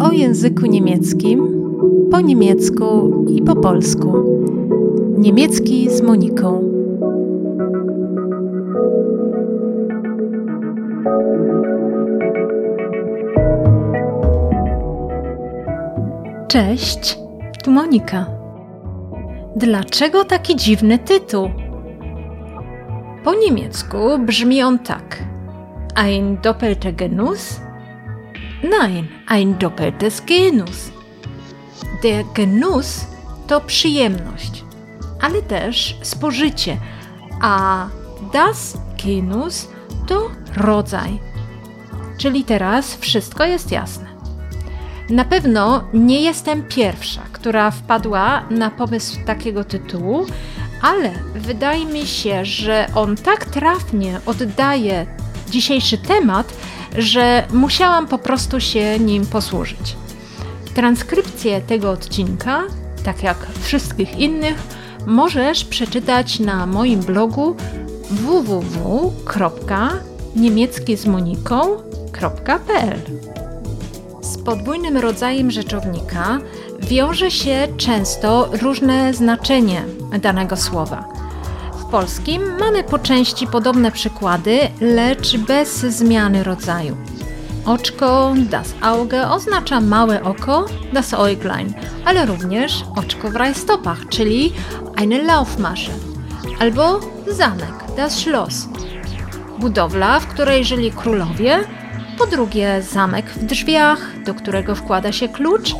O języku niemieckim, po niemiecku i po polsku. Niemiecki z Moniką. Cześć, tu Monika. Dlaczego taki dziwny tytuł? Po niemiecku brzmi on tak: Ein doppelter Genuss? Nein, ein doppeltes Genus. Der Genuss to przyjemność, ale też spożycie, a das Genus to rodzaj. Czyli teraz wszystko jest jasne. Na pewno nie jestem pierwsza, która wpadła na pomysł takiego tytułu, ale wydaje mi się, że on tak trafnie oddaje dzisiejszy temat, że musiałam po prostu się nim posłużyć. Transkrypcję tego odcinka, tak jak wszystkich innych, możesz przeczytać na moim blogu www.niemieckizmoniką.pl Z podwójnym rodzajem rzeczownika wiąże się często różne znaczenie danego słowa. W polskim mamy po części podobne przykłady, lecz bez zmiany rodzaju. Oczko, das Auge oznacza małe oko, das Äuglein, ale również oczko w rajstopach, czyli eine Laufmasche, albo zamek, das Schloss. Budowla, w której żyli królowie, po drugie zamek w drzwiach, do którego wkłada się klucz,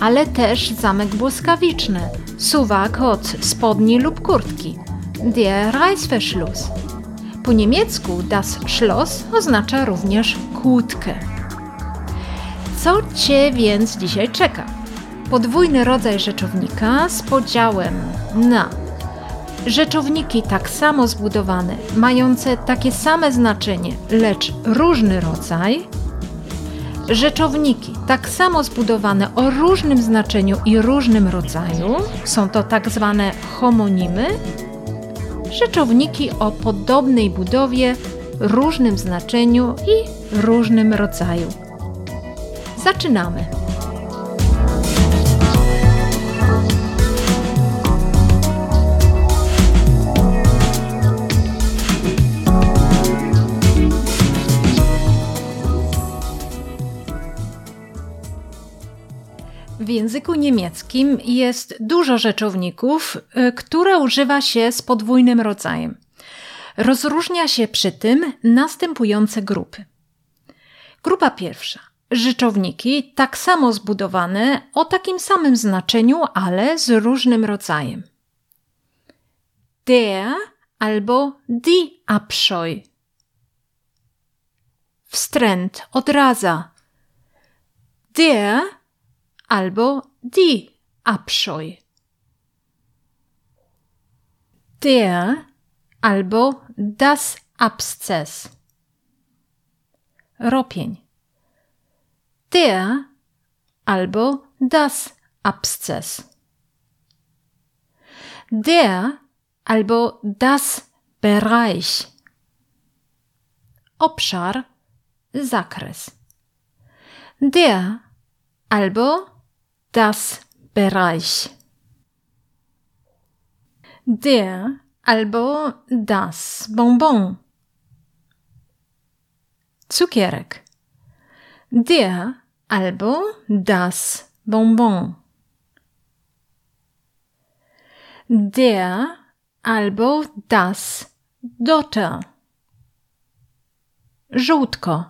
ale też zamek błyskawiczny, suwak od spodni lub kurtki, der Reißverschluss. Po niemiecku das Schloss oznacza również kłódkę. Co Cię więc dzisiaj czeka? Podwójny rodzaj rzeczownika z podziałem na rzeczowniki tak samo zbudowane, mające takie same znaczenie, lecz różny rodzaj, rzeczowniki tak samo zbudowane o różnym znaczeniu i różnym rodzaju, są to tak zwane homonimy, rzeczowniki o podobnej budowie, różnym znaczeniu i różnym rodzaju. Zaczynamy! Języku niemieckim jest dużo rzeczowników, y, które używa się z podwójnym rodzajem. Rozróżnia się przy tym następujące grupy. Grupa pierwsza. Rzeczowniki tak samo zbudowane o takim samym znaczeniu, ale z różnym rodzajem. Der albo die Abscheu. Wstręt, odraza. Der albo die Abscheu. Der albo das Abszess. Ropień. Der albo das Abszess. Der albo das Bereich. Obszar, zakres. Der albo das Bereich. Der albo das Bonbon. Cukierek. Der albo das Bonbon. Der albo das Dotter. Żółtko.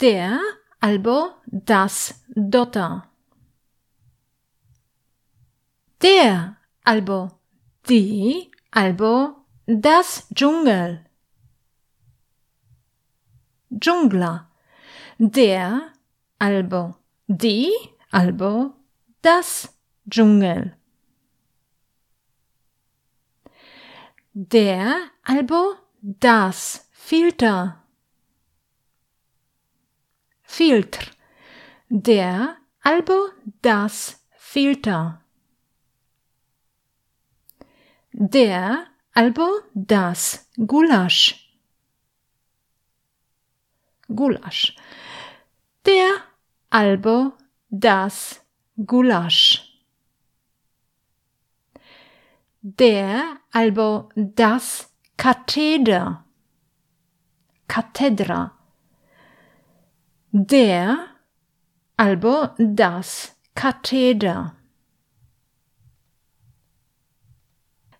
Der albo das Dotter. Der albo die albo das Dschungel. Dżungla. Der albo die albo das Dschungel. Der albo das Filter. Filtr. Der albo das Filter. Der albo das Gulasch. Gulasch. Der albo das Gulasch. Der albo das Katheder. Katedra. Der albo das Katheder.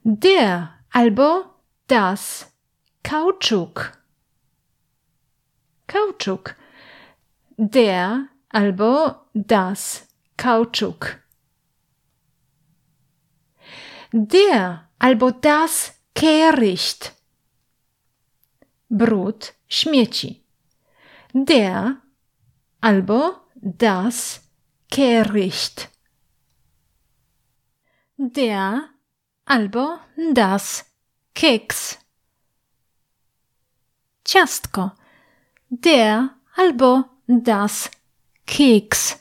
Der albo das Kautschuk. Kautschuk. Der albo das Kautschuk. Der albo das Kehricht. Brud, śmieci. Der albo das Kehricht. Der albo das Keks. Ciastko. Der albo das Keks.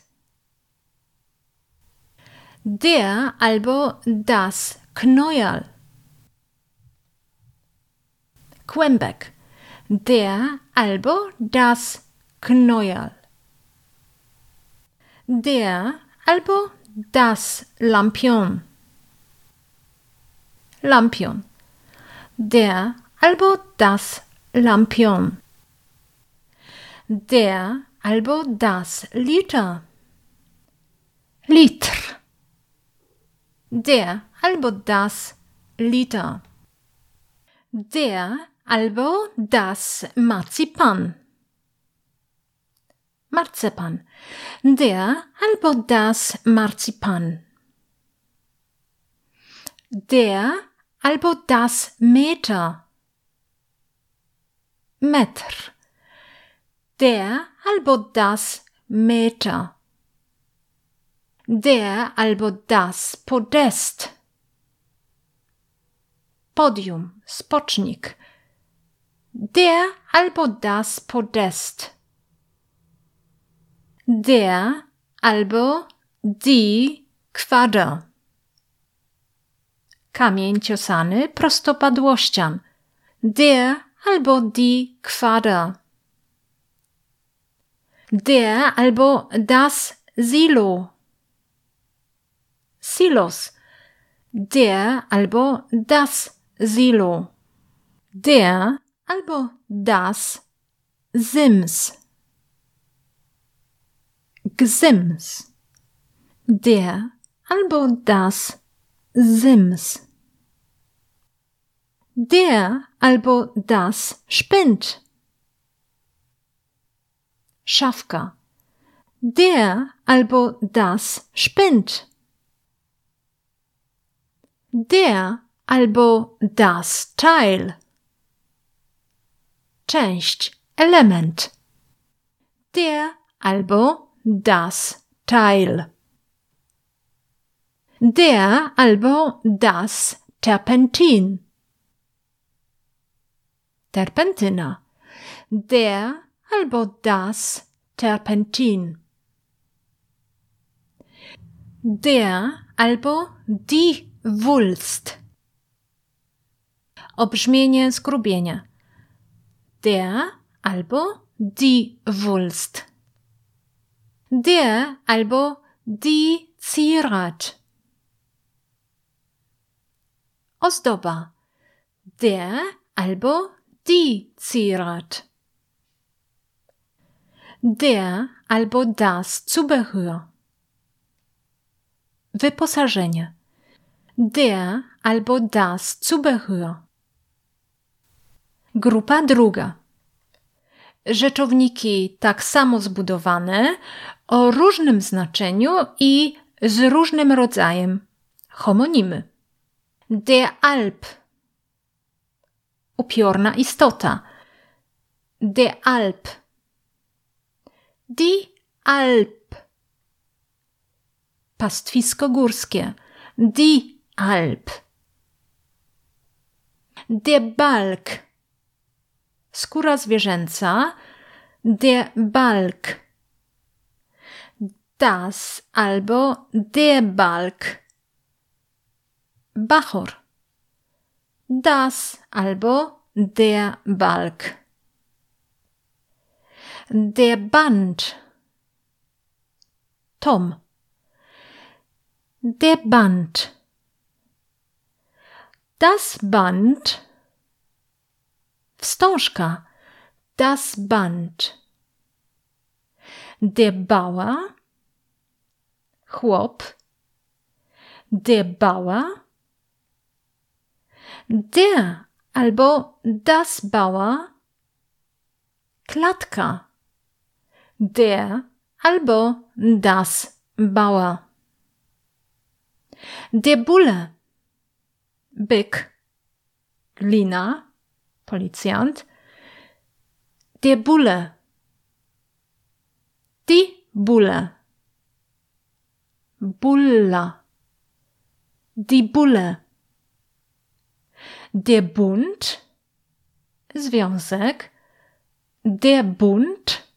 Der albo das Knäuel. Kłębek. Der albo das Knäuel. Der albo das Lampion. Lampion. Der albo das Lampion. Der albo das Liter. Litr. Der albo das Liter. Der albo das Marzipan. Marzipan. Der albo das Marzipan. Der albo das Meter. Metr. Der albo das Meter. Der albo das Podest. Podium, spocznik. Der albo das Podest. Der albo die Quader. Kamień ciosany prostopadłościan. Der albo die Quader. Der albo das Silo. Silos. Der albo das Silo. Der albo das Sims. Gsims. Der albo das Sims. Der albo das spinnt. Schafka. Der albo das spinnt. Der albo das Teil. Część, element. Der albo das Teil. Der albo das Terpentin. Terpentyna. Der albo das Terpentin. Der albo die Wulst. Obrzmienie skrubienia. Der albo die Wulst. Der albo die Zierat. Ozdoba. Der albo die Zierat. Der albo das Zubehör. Wyposażenie. Der albo das Zubehör. Grupa druga. Rzeczowniki tak samo zbudowane, o różnym znaczeniu i z różnym rodzajem. Homonimy. Der Alp. Upiorna istota. Der Alp. Die Alp. Pastwisko górskie. Die Alp. Der Balk. Skóra zwierzęca. Der Balk. Das albo der Balk. Bachor. Das albo der Balk. Der Band. Tom. Der Band. Das Band. Wstążka. Das Band. Der Bauer. Chłop. Der Bauer. Der albo das Bauer. Klatka. Der albo das Bauer. Der Bulle. Byk. Glina. Policjant. Der Bulle. Die Bulle. Bulla. Die Bulle. Der Bund. Związek. Der Bund.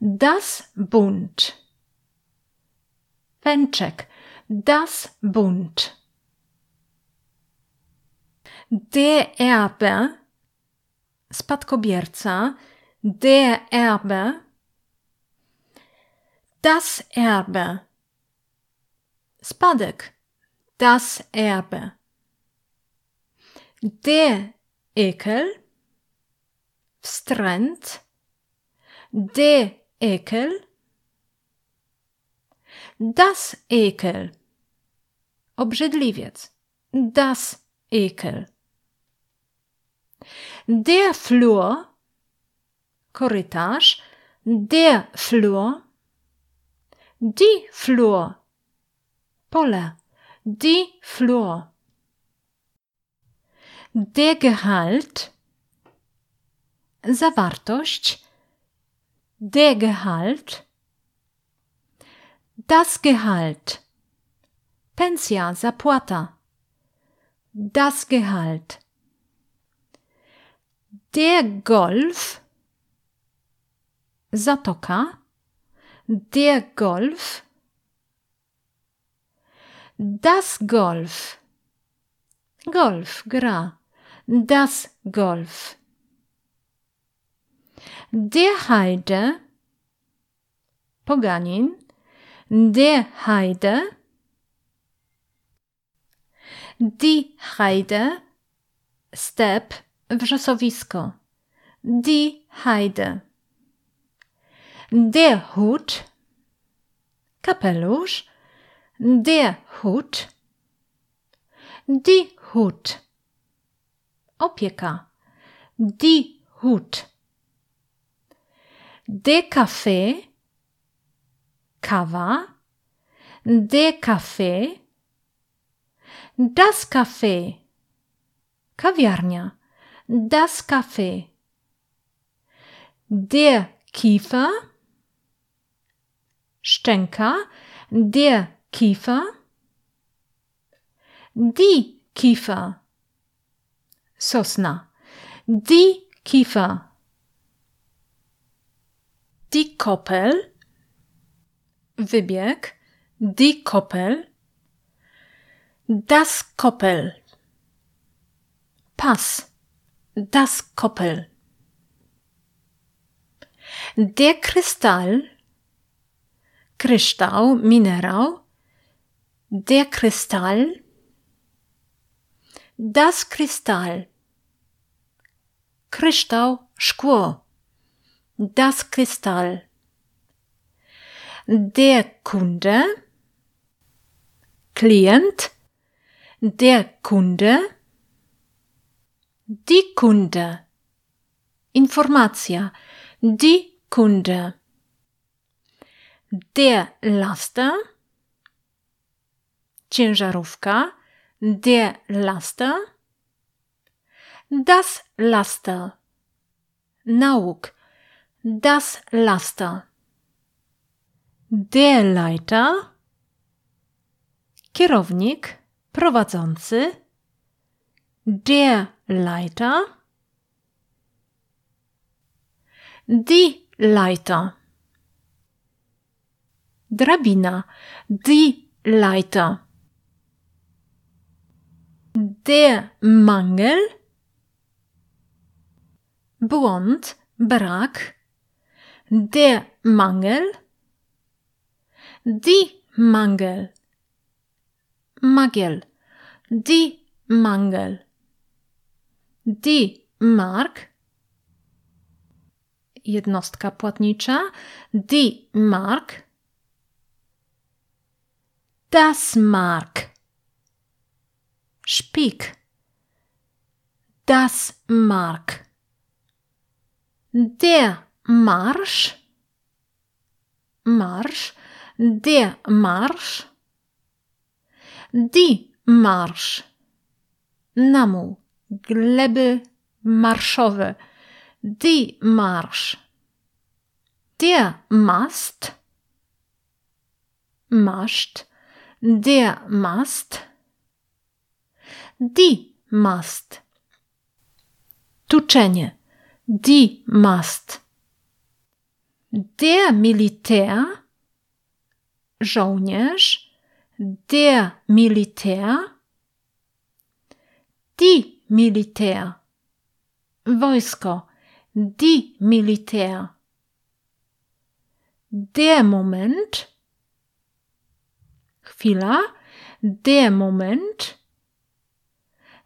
Das Bund. Pęczek. Das Bund. Der Erbe. Spadkobierca. Der Erbe. Das Erbe. Spadek. Das Erbe. Der Ekel. Wstręt. Der Ekel. Das Ekel. Obrzydliwiec. Das Ekel. Der Flur. Korytarz. Der Flur. Die Flur. Pole. Die Flur. Der Gehalt. Zawartość. Der Gehalt. Das Gehalt. Pensja, zapłata. Das Gehalt. Der Golf. Zatoka. Der Golf. Das Golf. Golf, gra. Das Golf. Der Heide. Poganin. Der Heide. Die Heide. Step. Wrzosowisko. Die Heide. Der Hut. Kapelusz. Der Hut. Die Hut. Opieka. Die Hut. Der Kaffee. Kawa. Der Kaffee. Das Kaffee. Kawiarnia. Das Kaffee. Der Kiefer. Szczęka. Der Kiefer. Die Kiefer. Sosna. Die Kiefer. Die Koppel. Wybieg. Die Koppel. Das Koppel. Pass. Das Koppel. Der Kristall. Kryształ, minerał. Der Kristall. Das Kristall. Kryształ, szkło. Das Kristall. Der Kunde. Klient. Der Kunde. Die Kunde. Informacja. Die Kunde. Der Laster. Ciężarówka. Der Laster. Das Laster. Nauk. Das Laster. Der Leiter. Kierownik. Prowadzący. Der Leiter. Die Leiter. Drabina. Die Leiter. Der Mangel. Błąd, brak, Der Mangel. Die Mangel. Magiel. Die Mangel. Die Mark. Jednostka płatnicza. Die Mark. Das Mark. Szpik. Das Mark. Der Marsch. Marsch. Der Marsch. Die Marsch. Namu. Gleby marszowe. Die Marsch. Der Mast. Maszt. Der Mast. Die Mast. Tuczenie. Die Mast. Der Militär. Żołnierz. Der Militär. Die Militär. Wojsko. Die Militär. Der Moment. Chwila. Der Moment.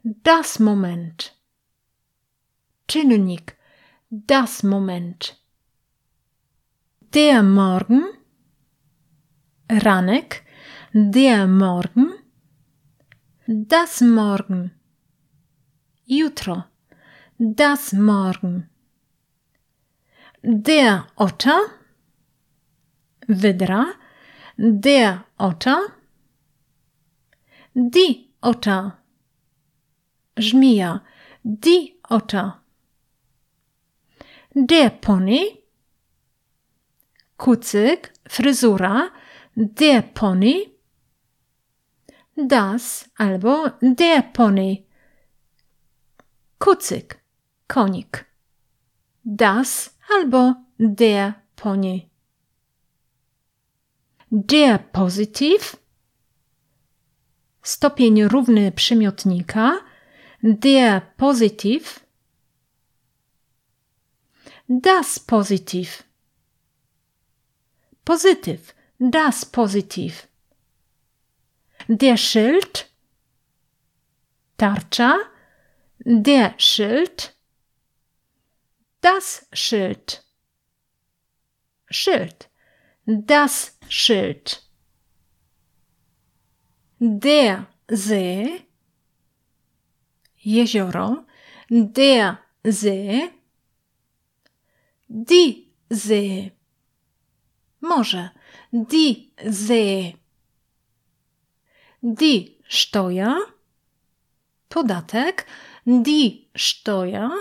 Das Moment. Czynnik. Das Moment. Der Morgen. Ranek. Der Morgen. Das Morgen. Jutro. Das Morgen. Der Otter. Wydra. Der Otter. Die Otter. Żmija. Die Otter. Der Pony. Kucyk, fryzura. Der Pony. Das albo der Pony. Kucyk, konik. Das albo der Pony. Der Positiv. Stopień równy przymiotnika. Der Positiv. Das Positiv. Pozytyw. Das Positiv. Der Schild. Tarcza. Der Schild. Das Schild. Schild. Das Schild. Der See. Jezioro. Der See. Die See. Morze. Die See. Die Steuer. Podatek. Die Steuer.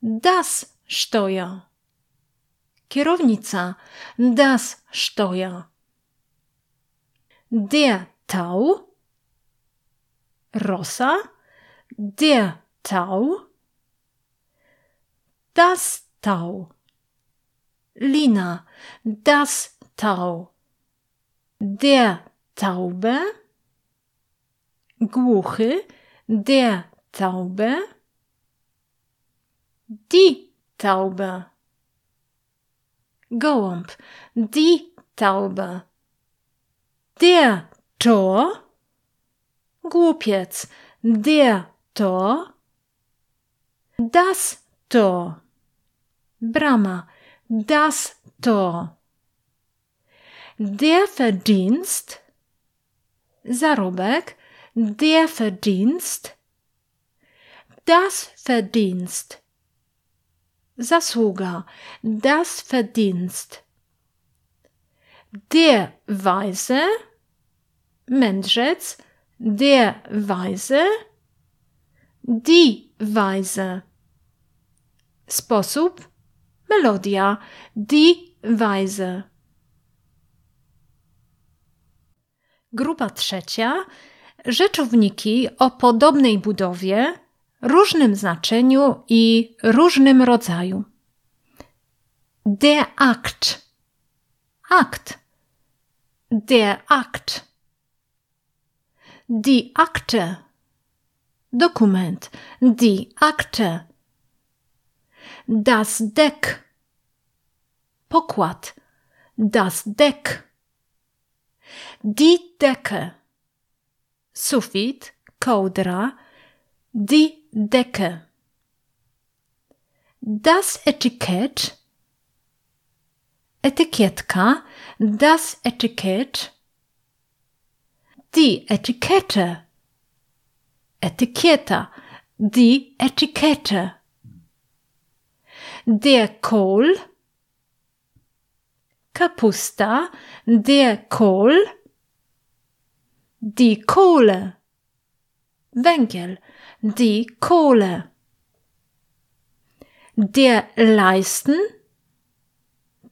Das Steuer. Kierownica. Das Steuer. Der Tau. Rosa. Der Tau. Das Tau. Lina. Das Tau. Der Taube. Głuchy. Der Taube. Die Taube. Gołąb. Die Taube. Der Tor. Głupiec. Der Tor. Das Tor. Brama. Das Tor. Der Verdienst. Zarobek. Der Verdienst. Das Verdienst. Zasługa. Das Verdienst. Der Weise. Mędrzec. Der Weise. Die Weise. Sposób. Melodia. Die Weise. Grupa trzecia. Rzeczowniki o podobnej budowie, różnym znaczeniu i różnym rodzaju. Der Akt. Akt. Der Akt. Die Akte. Dokument. Die Akte. Das Deck. pokład. Das Deck. Die Decke. Sufit, kołdra, die Decke. Das Etykiett. Etykietka, das Etykiett. Die Etikette. Etykieta, die Etikette. Der Kohl. Kapusta, der Kohl. Die Kohle. Węgiel, die Kohle. Der Leisten.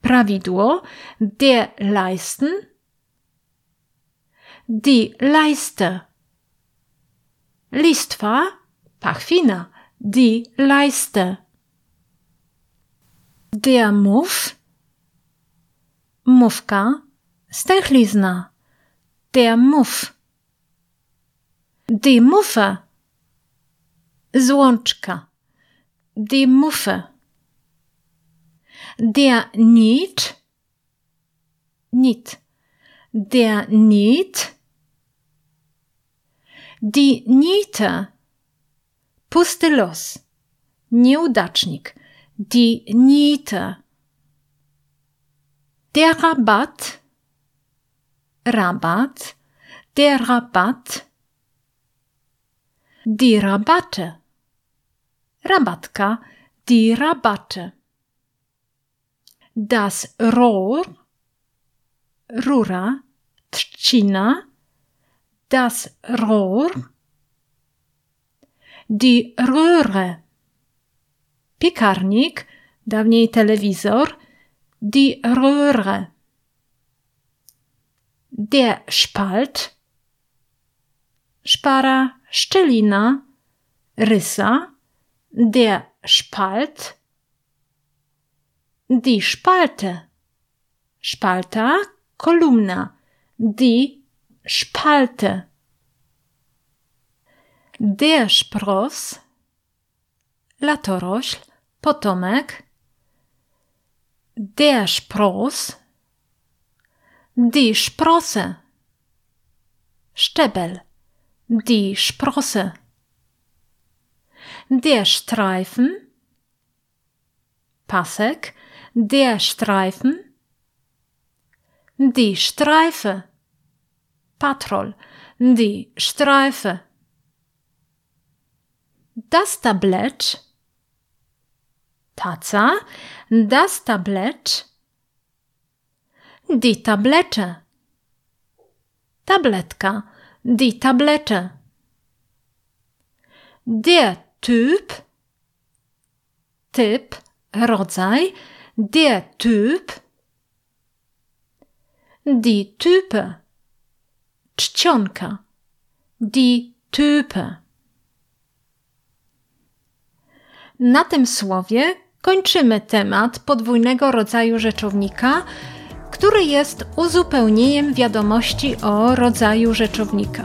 Prawidło, der Leisten. Die Leiste. Listwa, pachwina, die Leiste. Der Muff. Mówka, stęchlizna. Der Muff. Die Muffe. Złączka. Die Muffe. Der Niet. Niet. Der Niet. Die Niete. Pusty los. Nieudacznik. Die Niete. Der Rabatt. Rabatt. Der Rabatt. Die Rabatte. Rabatka. Die Rabatte. Das Rohr. Rura. Trzcina. Das Rohr. Die Röhre. Piekarnik, dawniej telewizor. Die Röhre. Der Spalt. Szpara, szczelina, rysa. Der Spalt. Die Spalte. Spalta, kolumna. Die Spalte. Der Spross. Latorośl, potomek. Der Spross. Die Sprosse. Szczebel. Die Sprosse. Der Streifen. Pasek. Der Streifen. Die Streife. Patrol. Die Streife. Das Tablett. Taza. Das Tablett. Die Tablette. Tabletka. Die Tablette. Der Typ. Typ. Rodzaj. Der Typ. Die Type. Czcionka. Die Type. Na tym słowie kończymy temat podwójnego rodzaju rzeczownika, który jest uzupełnieniem wiadomości o rodzaju rzeczownika.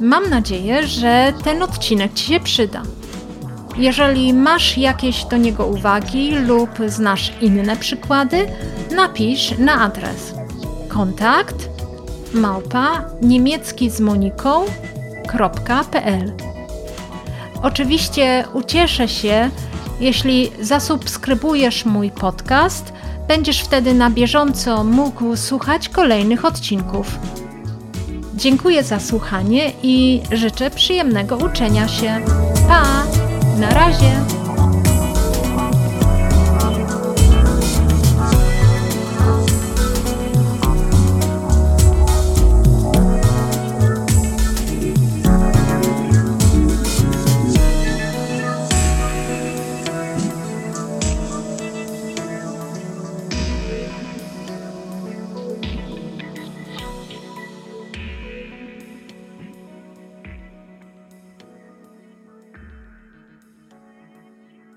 Mam nadzieję, że ten odcinek Ci się przyda. Jeżeli masz jakieś do niego uwagi lub znasz inne przykłady, napisz na adres kontakt małpa niemiecki z Moniką.pl Oczywiście ucieszę się, jeśli zasubskrybujesz mój podcast, będziesz wtedy na bieżąco mógł słuchać kolejnych odcinków. Dziękuję za słuchanie i życzę przyjemnego uczenia się. Pa! Na razie!